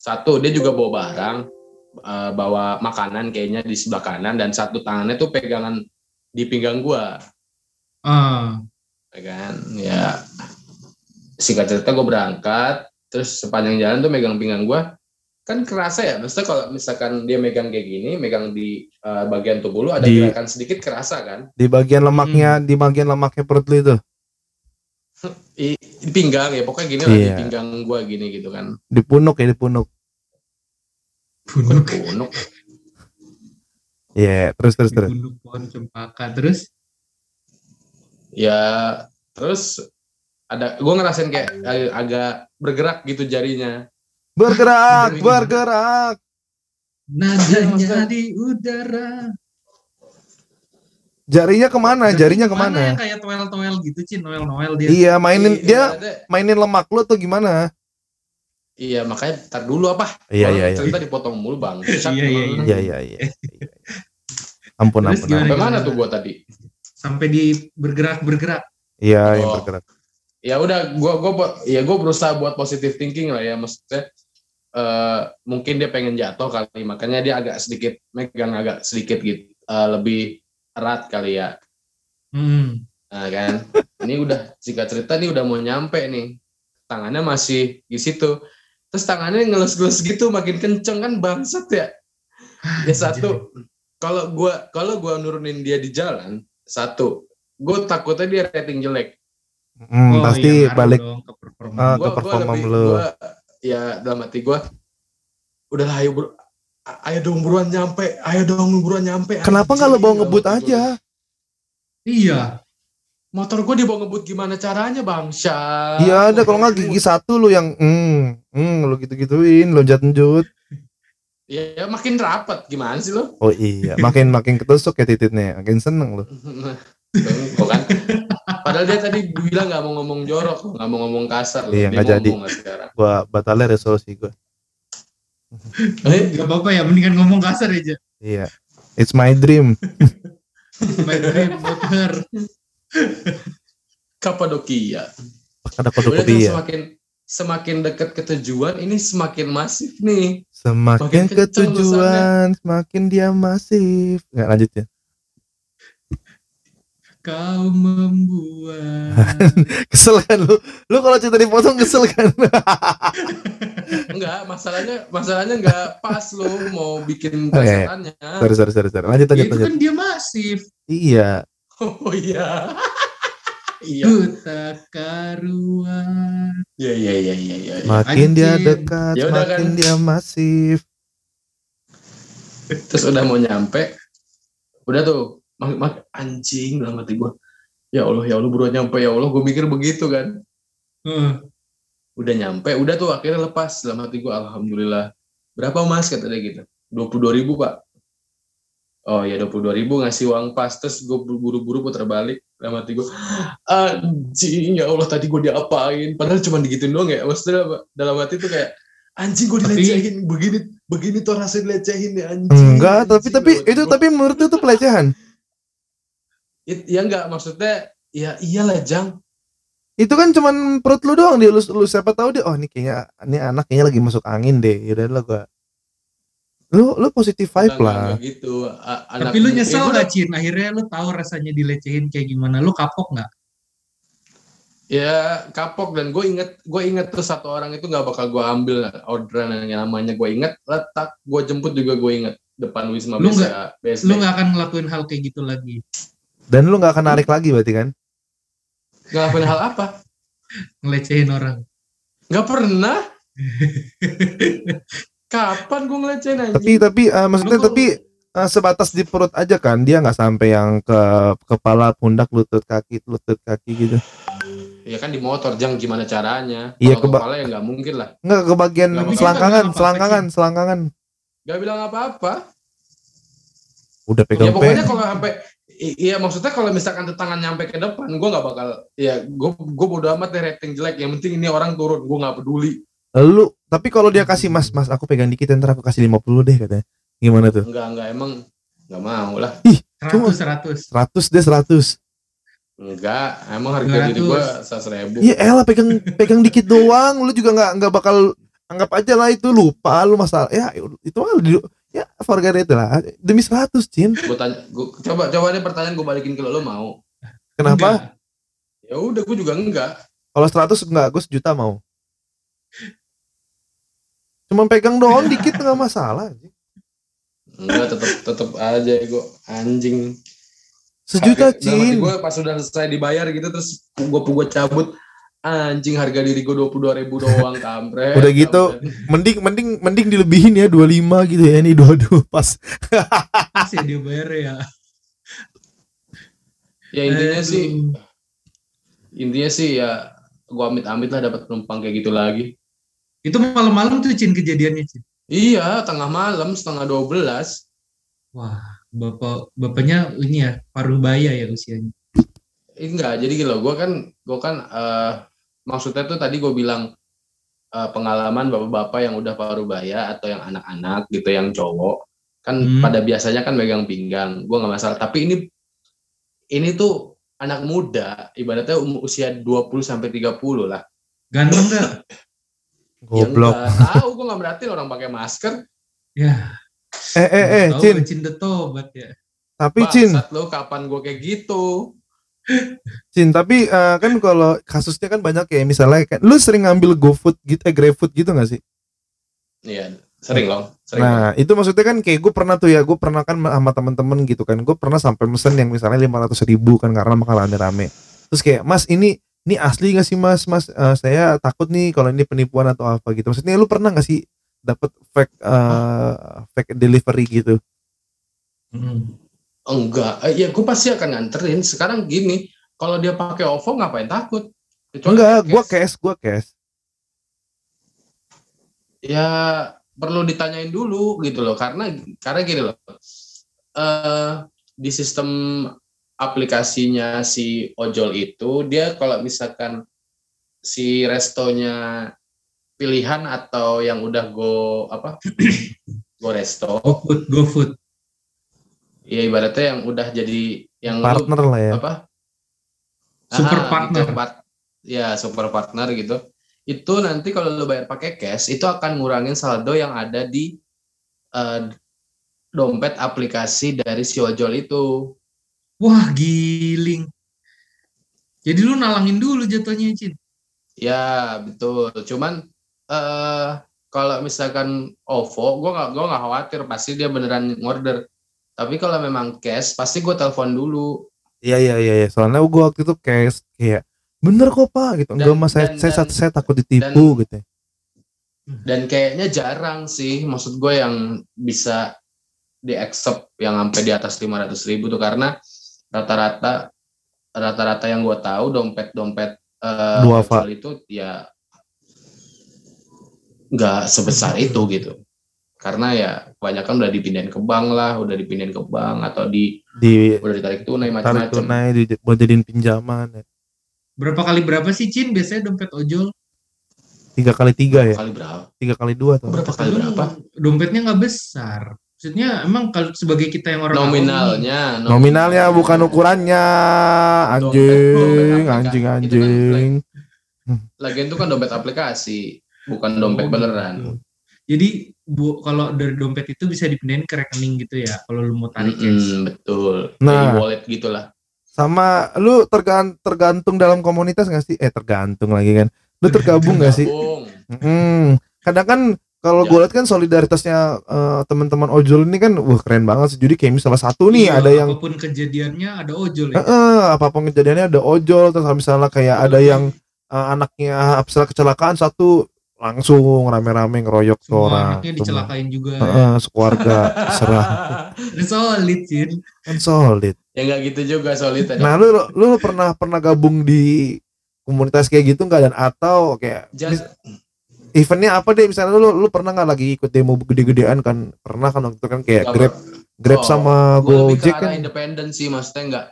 satu dia juga bawa barang, eh, bawa makanan kayaknya di sebelah kanan dan satu tangannya tuh pegangan di pinggang gue, Ah, ya kan? Ya singkat cerita gue berangkat, terus sepanjang jalan tuh megang pinggang gue, kan kerasa ya. Maksudnya kalau misalkan dia megang kayak gini, megang di eh, bagian tubuh lu ada Di- gerakan sedikit kerasa kan? Di bagian lemaknya, di bagian lemaknya perut lu itu. Di, di pinggang ya, pokoknya gini lah di Iya. pinggang gue gini gitu kan. Di punuk ya, di punuk. Punuk. punuk? Iya, terus terus terus. Punuk pohon cempaka. Terus? ya terus ada gue ngerasain kayak ag- agak bergerak gitu jarinya Bergerak, Iya. bergerak. Nadanya di udara. Jarinya ke mana? Jarinya Gimana yang ke mana? kayak toel-toel gitu, Cin. Noel-noel dia. Iya, mainin Iya, dia ada- mainin lemak lu tuh gimana? iya makanya tar dulu apa Iya, iya, iya. cerita dipotong mulu bang Iya, iya, iya. Iya, iya, iya. Ampun, Terus ampun. sampai mana tuh gue tadi Sampai di bergerak-bergerak. Iya, yang Oh. bergerak. ya udah gue gue ya gue berusaha buat positive thinking lah ya maksudnya eh, mungkin dia pengen jatuh kali makanya dia agak sedikit megang agak sedikit gitu eh, lebih erat kali ya Hmm. Nah kan, ini udah singkat cerita nih udah mau nyampe nih, tangannya masih di situ, terus tangannya ngelus-ngelus gitu makin kenceng kan bangsat ya. Ya satu, kalau gua kalau gua nurunin dia di jalan, satu, gue takutnya dia rating jelek. Hmm, Oh, pasti iya, balik dong ke performa. ah, ke Gua- gua performa lebih- lu. gua, ya dalam hati gua, udahlah ayo bro, ayo dong buruan nyampe, ayo dong buruan nyampe. Kenapa nggak lo bawa ngebut gua. aja? Iya. Motor gue dibawa ngebut gimana caranya bangsa? Iya ada kalau nggak gigi satu lu yang hmm, hmm lu gitu-gituin, lonjat-njut. Ya, ya makin rapat gimana sih lo? Oh iya, makin makin ketusuk ya titiknya, makin seneng lu. Kok kan? Padahal dia tadi bilang nggak mau ngomong jorok, nggak mau ngomong kasar. Iya, Dia nggak jadi. Gua batalnya resolusi gua. Eh, Gak apa-apa ya, mendingan ngomong kasar aja. Iya. It's my dream. My dream not her. Kapadokia. Ada Udah tuh kodok semakin semakin dekat ke tujuan, ini semakin masif nih. Semakin Makin ke tujuan, semakin dia masif. Nggak lanjut ya. Kau membuat Kesel kan lu? Lu kalau cerita dipotong kesel kan? Enggak, masalahnya masalahnya nggak pas lo mau bikin iya. presetannya. sorry, sorry, sorry, sorry. Lanjut, Ya, lanjut, itu lanjut. kan dia masif. Iya. Oh iya. iya. Ku tak karuan. Iya iya iya iya iya. Makin dia dekat, Ya udah makin kan. dia masif. Terus udah mau nyampe, udah tuh mak, mak- anjing dalam hati gue. Ya Allah, ya Allah buruan nyampe ya Allah, gue mikir begitu kan. Heeh. Udah nyampe, udah tuh akhirnya lepas dalam hati gue. Alhamdulillah. Berapa mas kata dia gitu? 22 ribu pak. Oh ya 22 ribu ngasih uang pas terus gue buru-buru putar balik dalam hati gue anjing ya Allah tadi gue diapain padahal cuma digituin doang ya maksudnya apa? dalam hati tuh kayak anjing gue Tapi- dilecehin begini begini tuh rasanya dilecehin ya anjing Enggak, tapi anjing, tapi itu gua. tapi menurut itu pelecehan. It- ya enggak maksudnya ya iyalah jang Itu kan cuman perut lu doang dia lu, lu siapa tahu dia oh ini kayaknya ini anak kayaknya lagi masuk angin deh. Yaudah lah gua. Lu lu positif vibe Enggak, lah. enggak gitu A- anak- Tapi lu nyesel gak Cin? Akhirnya lu tahu rasanya dilecehin kayak gimana? Lu kapok gak? ya kapok dan gue inget gue inget tuh satu orang itu nggak bakal gue ambil orderan yang namanya gue inget letak gue jemput juga gue inget depan wisma Lu BSD. Lu gak akan ngelakuin hal kayak gitu lagi. Dan lu nggak akan narik lagi berarti kan? ngelakuin hal apa Ngelecehin orang. Nggak pernah. Kapan gue ngelecehin anjing? Tapi tapi eh, maksudnya Lu tapi eh, sebatas di perut aja kan dia nggak sampai yang ke kepala pundak lutut kaki lutut kaki gitu Ya kan di motor, Jang gimana caranya? Iya, keba- kepala ya nggak mungkin lah. nggak ke bagian selangkangan kan selangkangan selangkangan Gak bilang apa-apa. udah Ya pegang pokoknya pen kalau sampai Iya maksudnya kalau misalkan tangan nyampe ke depan, gue nggak bakal. Ya gue gue bodo amat deh rating jelek. Yang penting ini orang turun, gue nggak peduli. lu tapi kalau dia kasih mas mas aku pegang dikit ntar aku kasih 50 deh katanya gimana tuh Enggak enggak emang nggak mau lah. Cuma- Seratus seratus 100 deh 100 Enggak, emang harga diri gue 200. seratus ribu. Iya elah pegang pegang dikit doang lu juga nggak nggak bakal anggap aja lah itu lupa lu masalah ya itu ya forget it lah demi 100 Cin Gue tanya, gua, coba coba deh pertanyaan gue balikin ke lo, lo mau? kenapa Ya udah, gue juga enggak. kalau 100 enggak gue sejuta mau cuma pegang doang dikit nggak masalah. Enggak, tetep tetep aja gue anjing. sejuta Cin Gue pas udah selesai dibayar gitu terus gue gue cabut anjing harga diri gue dua puluh dua ribu doang kampret. Udah gitu, mending mending mending dilebihin ya 25 gitu ya ini dua-dua pas Masih dia bayar ya Ya intinya Aduh. sih intinya sih ya gue amit-amit lah dapat penumpang kayak gitu lagi. Itu malam-malam tuh Cin kejadiannya Cin Iya, tengah malam setengah dua belas. Wah bapak bapaknya ini ya paruh baya ya usianya Enggak, jadi gitu loh. Gue kan, gue kan eh, maksudnya tuh tadi gue bilang eh, pengalaman bapak-bapak yang udah parubaya atau yang anak-anak gitu, yang cowok kan Hmm. pada biasanya kan megang pinggang. Gue nggak masalah. Tapi ini ini tuh anak muda, ibaratnya um- usia 20 sampai 30 lah. Ganteng gak? goblok Ya tahu, gue nggak berarti orang pakai masker. Ya eh eh eh tahu Cin Cin the tobat ya tapi Cin lo kapan gue kayak gitu? Cin tapi eh, kan kalau kasusnya kan banyak ya misalnya kan lu sering ngambil GoFood gitu eh GrabFood gitu gak sih Iya, sering loh. Sering. Nah itu maksudnya kan kayak gue pernah tuh ya gue pernah kan sama temen-temen gitu kan gue pernah sampai mesen yang misalnya lima ratus ribu kan karena bakal rame-rame terus kayak mas ini ini asli gak sih mas mas Eh, saya takut nih kalau ini penipuan atau apa gitu maksudnya lu pernah gak sih dapat fake eh, fake delivery gitu Hmm. Enggak, eh, ya gue pasti akan nganterin. Sekarang gini, kalau dia pakai OVO ngapain takut? Kecuali enggak gue cash. gue cash Ya perlu ditanyain dulu gitu loh, karena karena gini loh. eh di sistem aplikasinya si ojol itu dia kalau misalkan si restonya pilihan atau yang udah go apa go resto GoFood GoFood ya ibaratnya yang udah jadi yang lu partner lah ya. apa? Super Ah, partner. gitu, part- ya super partner gitu. Itu nanti kalau lo bayar pakai cash itu akan ngurangin saldo yang ada di eh, dompet aplikasi dari si ojol itu. Wah giling. Jadi lu nalangin dulu jatuhnya Cin? Ya betul. Cuman eh kalau misalkan OVO gue nggak gue nggak khawatir. Pasti dia beneran ngorder tapi kalau memang cash pasti gue telepon dulu. Iya iya iya iya. soalnya gue waktu itu cash kayak bener kok pak gitu. Enggak Dan- mas saya dan- saya, dan- saya takut ditipu gitu dan kayaknya jarang sih. Maksud gue yang bisa di accept yang sampai di atas 500 ribu tuh. Karena rata-rata rata-rata yang gue tahu dompet dompet ojol itu ya nggak sebesar itu gitu karena ya kebanyakan udah dipindahin ke bank lah udah dipindahin ke bank atau di di udah ditarik tunai tarik macam-macam tunai di, buat jadiin pinjaman ya. Berapa kali berapa sih Cin? Biasanya dompet ojol? tiga kali tiga ya? Kali berapa? Tiga kali dua tuh berapa kali berapa Dompetnya nggak besar. Maksudnya emang kalau sebagai kita yang orang awam nih, nominalnya nominalnya bukan ukurannya. Anjing dompet anjing kan anjing. lagian itu kan dompet aplikasi bukan dompet Oh, beneran. Gitu. Jadi bu, kalau dari dompet itu bisa dipindahin ke rekening gitu ya kalau lu mau tarik cash. Mm-mm, betul. Nah. Jadi wallet gitulah. sama lu tergan- tergantung dalam komunitas gak sih eh tergantung lagi kan lu tergabung gak sih. Hmm, kadang kan kalau Ya. gue lihat kan solidaritasnya eh, teman-teman ojol ini kan wah keren banget sih. Jadi kayak misalnya satu nih Iya, ada yang apa pun kejadiannya ada ojol eh, ya. eh, apa pun kejadiannya ada ojol terus misalnya kayak ada yang eh, anaknya misalnya kecelakaan satu langsung rame-rame ngeroyok Semua orang. anaknya Semua. dicelakain juga. Heeh, sekeluarga serah Solid, Cin. kan solid. ya nggak gitu juga solid ada. Nah, lu lu pernah pernah gabung di komunitas kayak gitu nggak dan atau kayak Just- eventnya apa deh misalnya lu lu pernah nggak lagi ikut demo gede-gedean kan pernah kan waktu itu kan kayak grab grab Oh, sama gue lebih ke gojek kan independen sih maksudnya nggak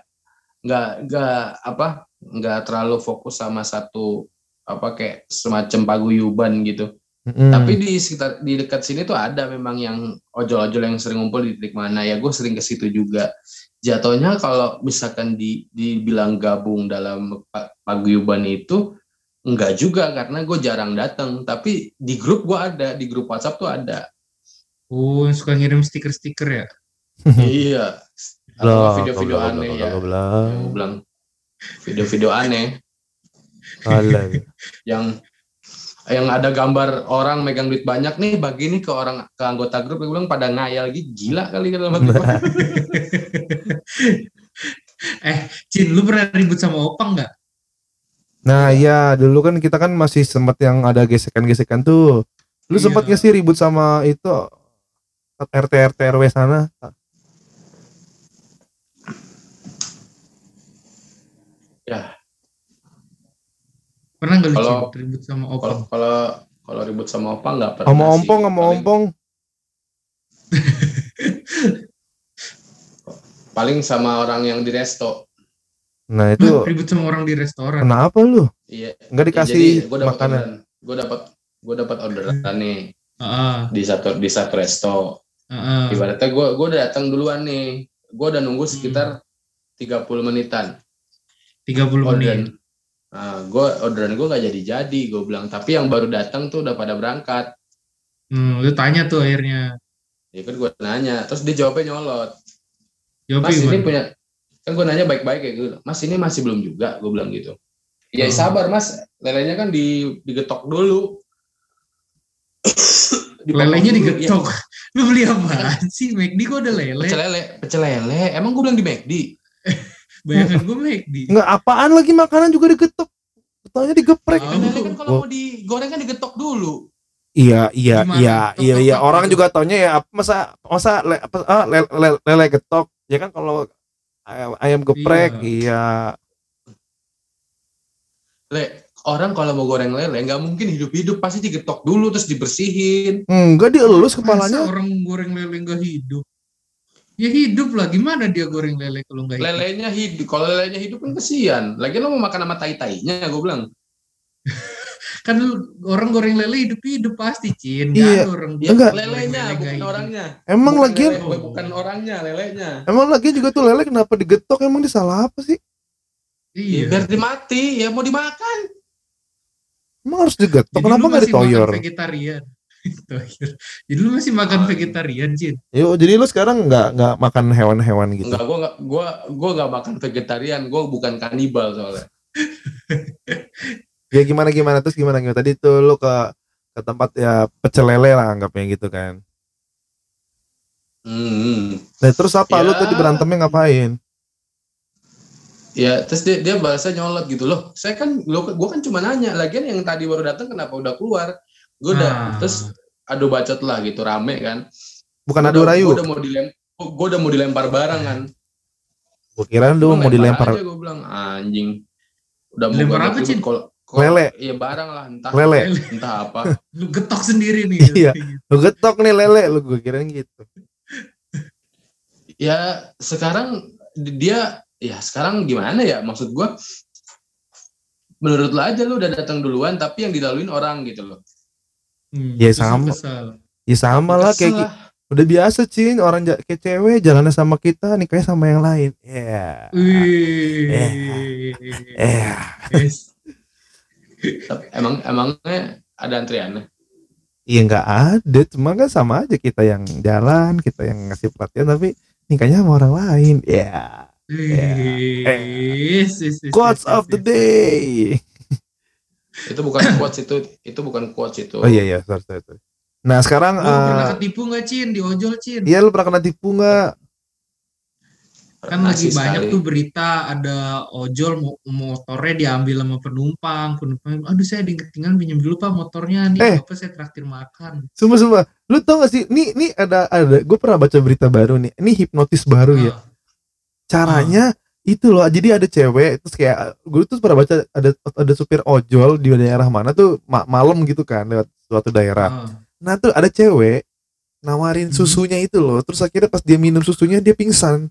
nggak nggak apa nggak terlalu fokus sama satu apa kayak semacam paguyuban gitu. Mm-mm. tapi di sekitar di dekat sini tuh ada memang yang ojol-ojol yang sering ngumpul di titik mana. Ya gue sering ke situ juga. Jatuhnya kalau misalkan di dibilang gabung dalam pa- paguyuban itu enggak juga karena gue jarang datang tapi di grup gue ada di grup WhatsApp tuh ada. Oh, yang suka ngirim stiker-stiker ya? iya. Atau video-video aneh ya. Gue bilang video-video aneh. yang yang ada gambar orang megang duit banyak nih bagi nih ke orang ke anggota grup gue bilang pada ngayal gitu gila kali kan dalam hati. Eh, Cin, lu pernah ribut sama Opang nggak? Nah iya dulu kan kita kan masih sempat yang ada gesekan-gesekan tuh. Lu Iya. sempat gak sih ribut sama itu RT RT RW sana? Pernah nggak lu ribut sama Opang? kalau kalau ribut sama opa nggak pernah Sama sih. ompong sama Paling- ompong. paling sama orang yang di resto Nah itu ribut sama orang di restoran. kenapa lu? iya Nggak Ya, dikasih gue dapat makanan? orderan gue dapat gue dapat orderan nih Heeh, di satu di satu resto heeh. ibaratnya gue gue udah datang duluan nih gue udah nunggu Hmm. sekitar 30 menitan 30 menit. Nah, gue orderan gue nggak jadi jadi gue bilang tapi yang baru datang tuh udah pada berangkat Hmm, lu tanya tuh akhirnya. ya kan gue nanya terus dia jawabnya nyolot Jawab mas ini gimana? punya kan gue nanya baik-baik kayak gitu mas ini masih belum juga gue bilang gitu ya Oh. sabar mas lelenya kan di digetok dulu Lelenya dulu, digetok. Lu beli apaan sih? McD kok ada ya. lele? pecel lele pecel lele emang gue bilang di McD Bayangan gue McD. Nggak apaan lagi makanan juga digetok. Tanya digeprek. Oh. Kan kan kalau mau digoreng kan digetok dulu Iya iya Gimana? iya Tok, iya iya orang juga taunya ya apa masa masa le, apa, ah, le- le- lele getok ya kan kalau ayam, ayam geprek iya. le orang kalau mau goreng lele nggak mungkin hidup-hidup pasti digetok dulu terus dibersihin Enggak dielus Masa kepalanya. orang goreng lele nggak hidup? Ya hidup lah. Gimana dia goreng lele kalau nggak hidup? lelenya hidup kalau lelenya hidup kan kesian lagi lo mau makan sama tai tainya gue bilang Kan lu, orang goreng lele hidup-hidup pasti, Cin. Iya. Orang ya, Enggak. lelenya lele bukan hidup. orangnya Emang Bukan lagian lele, bukan orangnya lelenya emang lagi juga tuh lele kenapa digetok emang dia salah apa sih? Ya, Iya. biar dimati ya mau dimakan Emang harus digetok Jadi kenapa lu nggak masih makan ditoyor? vegetarian. Toyor. Jadi lu masih makan vegetarian, Cin. Yuk, jadi lu sekarang nggak nggak makan hewan-hewan gitu. Enggak, gua enggak gua gua enggak makan vegetarian, gua bukan kanibal soalnya. Ya gimana gimana terus gimana gimana tadi tuh lu ke ke tempat ya pecel lele lah anggapnya gitu kan. Hmm. Nah terus apa? Lu Ya. tadi berantemnya ngapain? Ya, terus dia dia balasnya nyolot gitu loh. Saya kan lo gua kan cuma nanya, lagian yang tadi baru datang kenapa udah keluar? Gua udah Nah. terus adu bacot lah gitu rame kan. Bukan Gua adu udah- rayu. Gua udah mau dilem gua udah mau dilempar barang kan. Gua kira lu mau dilempar aja gua bilang anjing. Udah mau Dilempar apa, Cin? kalau kalau- Lele. Iya barang lah entah lele. entah apa. Lu getok sendiri nih. Iya. Lu getok nih lele lu gua kirain gitu. ya sekarang dia ya sekarang gimana ya maksud gua menurut lo aja lu udah datang duluan tapi yang dilaluin orang gitu loh Hmm, Ya, sama. kesel. Ya sama lah kayak gi- udah biasa cin orang kayak cewek jalannya sama kita nikahnya sama yang lain. Ya. Wih. Eh. Yes. Tapi emang emangnya ada antriannya Iya nggak ada, cuma kan sama aja kita yang jalan, kita yang ngasih perhatian tapi nikahnya sama orang lain. Ya. Yes, yes, yes, Quotes yes, of the yes. day. Itu bukan quotes itu itu bukan quotes itu Oh iya iya, sorry, sorry, sorry. Nah sekarang Lu pernah eh, ketipu nggak Cin di ojol Cin? Iya lu pernah kena tipu nggak? kan Pernah lagi banyak sekali. tuh berita ada ojol mo- motornya diambil sama penumpang penumpang aduh saya ketinggalan pinjam dulu pak motornya nih Eh. apa saya traktir makan Sumpah sumpah. Lu tau gak sih? Nih nih ada ada. Gue pernah baca berita baru nih. Ini hipnotis baru ya. Ah, Caranya itu loh. Jadi ada cewek terus kayak gue tuh pernah baca ada ada supir ojol di daerah mana tuh ma- malam gitu kan lewat suatu daerah. ah. Nah tuh ada cewek nawarin Hmm. susunya itu loh. Terus akhirnya pas dia minum susunya dia pingsan.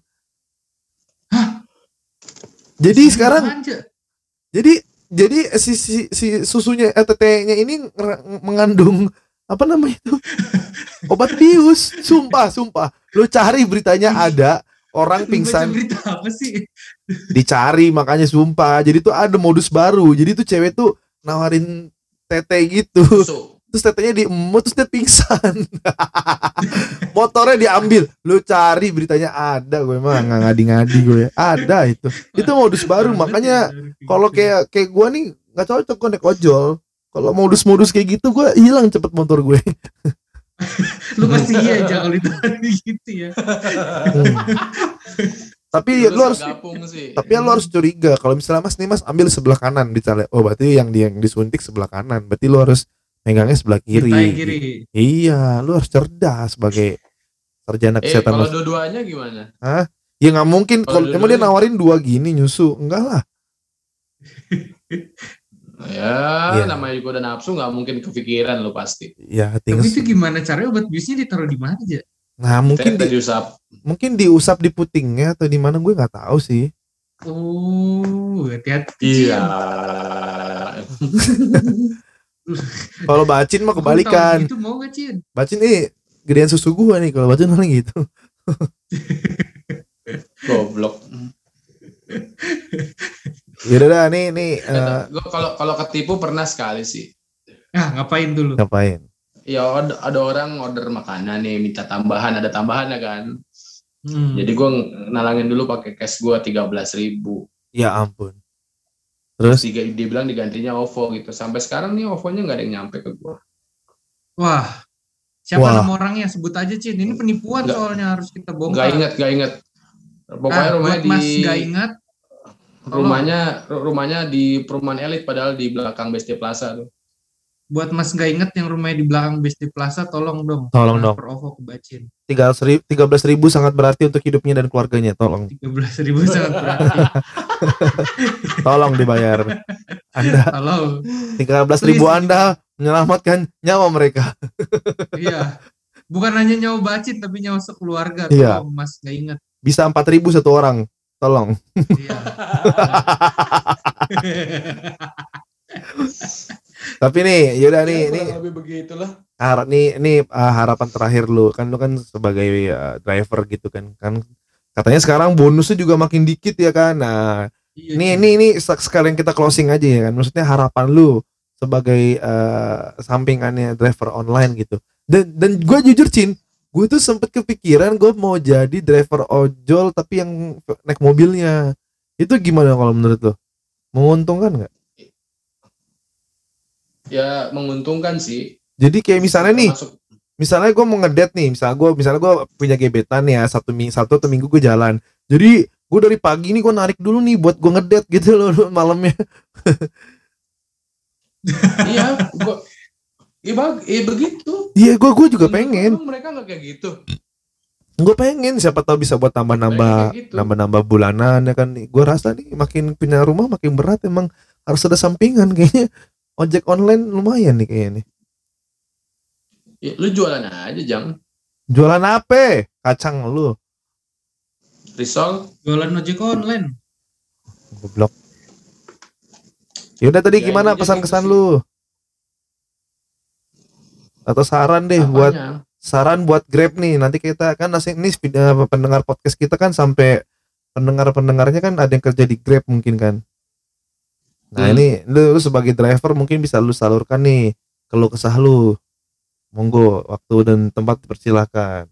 Jadi sekarang manja. jadi jadi si si, si susunya eh, tetenya ini mengandung apa namanya itu obat bius sumpah sumpah lu cari beritanya ada orang pingsan berita apa sih? dicari makanya sumpah. Jadi tuh ada modus baru. Jadi tuh cewek tuh nawarin tete gitu. Susu. terus tetenya diemut terus dia pingsan. Motornya diambil. Lu cari beritanya ada. Gue emang nggak ngadi-ngadi gue ada itu. Itu modus baru. Makanya ya, kalau kayak kayak gue nih nggak cocok gue naik ojol. Kalau modus-modus kayak gitu gue hilang cepet motor gue lu pasti iya aja kalau ditanya gitu ya. Tapi lu harus sih. tapi ya lu harus curiga. Kalau misalnya mas nih mas ambil sebelah kanan misalnya oh berarti yang di yang disuntik sebelah kanan. Berarti lu harus megangnya sebelah kiri, kiri. Iya lu harus cerdas sebagai sarjana Eh, kesehatan kalau dua-duanya gimana? ya nggak mungkin. Kalau emang dia nawarin dua gini nyusu. Enggak lah Ya, Iya. namanya juga udah nafsu nggak mungkin kepikiran lo pasti. ya tapi tinggal itu gimana caranya obat biusnya ditaruh di mana aja nah mungkin Tete di, diusap. mungkin diusap di putingnya atau di mana gue nggak tahu sih oh hati-hati Iya. Kalau bacin mah kebalikan Gitu mau gak Cin? bacin nih gedean susu gua nih kalau bacin paling gitu Goblok. Yaudah dah nih nih eh, Eh, gua kalau kalau ketipu pernah sekali sih. Ah ngapain dulu? ngapain? Ya ada, ada orang order makanan nih minta tambahan, ada tambahan ya kan. Hmm. Jadi gua nalangin dulu pakai cash gua 13.000 ribu. Ya ampun. Terus Tiga, dia bilang digantinya OVO gitu. Sampai sekarang nih OVO-nya nggak ada yang nyampe ke gua. Wah. Siapa Wah. nama orangnya? Sebut aja Cin. Ini penipuan Nggak. soalnya harus kita bongkar. inget, nggak inget. Pokoknya Ah, rumahnya di Mas nggak ingat. Rumahnya rumahnya di perumahan elit padahal di belakang Besti Plaza tuh. Buat Mas nggak inget yang rumahnya di belakang Besti Plaza, tolong dong. Tolong dong. Per OVO ke Bacin. tiga belas ribu sangat berarti untuk hidupnya dan keluarganya. Tolong, 13.000 ribu sangat berarti. tolong dibayar. Anda Tolong. tiga belas ribu Anda menyelamatkan nyawa mereka. Iya. Bukan hanya nyawa Bacin tapi nyawa sekeluarga. Iya. Tolong Mas nggak inget. Bisa empat ribu satu orang. Tolong. Iya. Tapi nih, yaudah nih, nih Ya, lebih begitulah. harap nih ini uh, harapan terakhir lu kan lu kan sebagai uh, driver gitu kan kan katanya sekarang bonusnya juga makin dikit ya kan nah Iya, ini Cin. ini ini sek- sekalian kita closing aja ya kan maksudnya harapan lu sebagai uh, sampingannya driver online gitu dan dan gue jujur cin gue tuh sempet kepikiran gue mau jadi driver ojol tapi yang naik mobilnya. Itu gimana kalau menurut lu menguntungkan nggak? Ya menguntungkan sih. jadi kayak misalnya nih Termasuk- misalnya gue mau ngedet nih misalnya gue misalnya gue punya gebetan ya satu minggu satu atau minggu gue jalan. Jadi gue dari pagi nih gue narik dulu nih buat gue ngedet gitu loh malamnya. Iya, gua Iya, bag- iya begitu. iya gue gue juga Menurut pengen lu Mereka nggak kayak gitu. gue pengen siapa tahu bisa buat tambah nambah Pengen gitu. nambah nambah bulanan ya kan gue rasa nih makin punya rumah makin berat emang harus ada sampingan kayaknya ojek online lumayan nih kayaknya nih Ya, lu jualan aja, Jang. jualan apa kacang lu Risol. Jualan ojek online. goblok Yaudah tadi Ya, gimana gitu sih. lu atau saran deh buat Apanya? saran buat Grab nih nanti kita kan nasi ini pendengar podcast kita kan sampai pendengar-pendengarnya kan ada yang kerja di Grab mungkin kan nah Hmm. ini lu, lu sebagai driver mungkin bisa lu salurkan nih kalau kesah lu monggo waktu dan tempat dipersilakan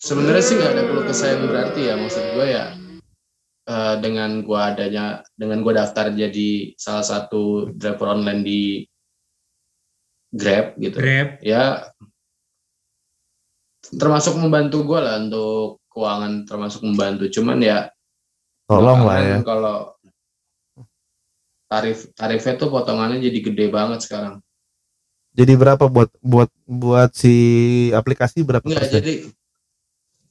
Sebenarnya sih nggak ada keluh kesah yang berarti ya. Maksud gue ya eh, dengan gua adanya dengan gua daftar jadi salah satu driver online di Grab gitu. Grab. Ya termasuk membantu gua lah untuk keuangan termasuk membantu. Cuman ya tolong lah ya Kalau tarif tarifnya tuh potongannya jadi gede banget sekarang. jadi berapa buat buat buat si aplikasi berapa Enggak, jadi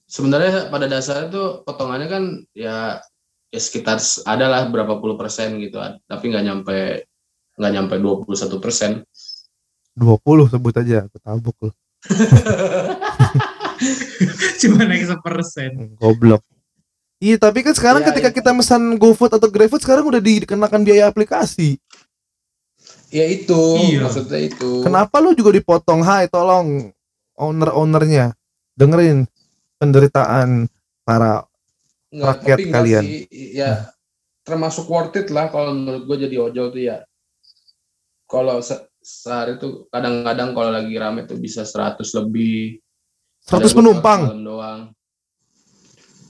sebenarnya pada dasarnya tuh potongannya kan ya ya sekitar adalah berapa puluh persen gitu, tapi nggak nyampe nggak nyampe 21 persen. 20 sebut aja aku tabuk loh Cuma naik sepersen. goblok Iya tapi kan sekarang Iya, ketika iya. kita pesan GoFood atau GrabFood sekarang udah dikenakan biaya aplikasi. Ya itu, Iya. maksudnya itu. Kenapa lu juga dipotong? Hai, tolong owner-ownernya dengerin penderitaan para Nggak, rakyat tapi kalian. sih, ya termasuk worth it lah kalau menurut gue jadi ojol tuh ya. Kalau se- sehari tuh kadang-kadang kalau lagi rame tuh bisa 100 lebih. 100 Ada gua penumpang. doang.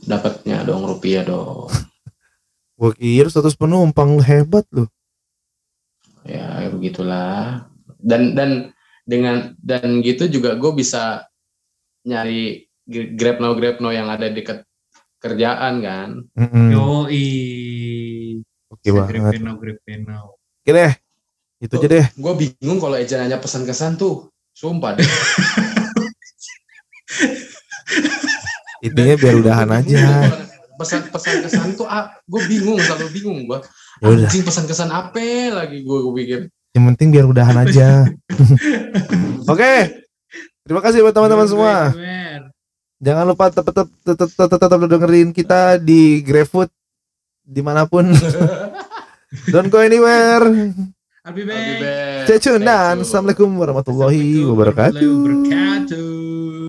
Dapatnya dong rupiah dong. Gua kira 100 penumpang lu hebat lu. ya ya begitulah. Dan dan dengan dan gitu juga gue bisa nyari grab no grab no yang ada deket kerjaan kan. Mm-mm. Yoi. Oke banget. Gripeno, Gripeno. Oke deh. Itu aja deh. Gue bingung kalau ejananya pesan kesan tuh. Sumpah deh. Intinya biar udahan aja. pesan pesan kesan tuh ah, gue bingung selalu bingung gue Ya anjing pesan kesan apa lagi gue gue pikir Yang penting biar udahan aja. Oke. Terima kasih buat teman-teman semua. Wer. Jangan lupa tetap tetap tetap tetap, tetap dengerin kita di GrabFood di mana pun. Don't go anywhere. I'll be I'll be back. back. Stay tune dan. Assalamualaikum warahmatullahi wabarakatuh.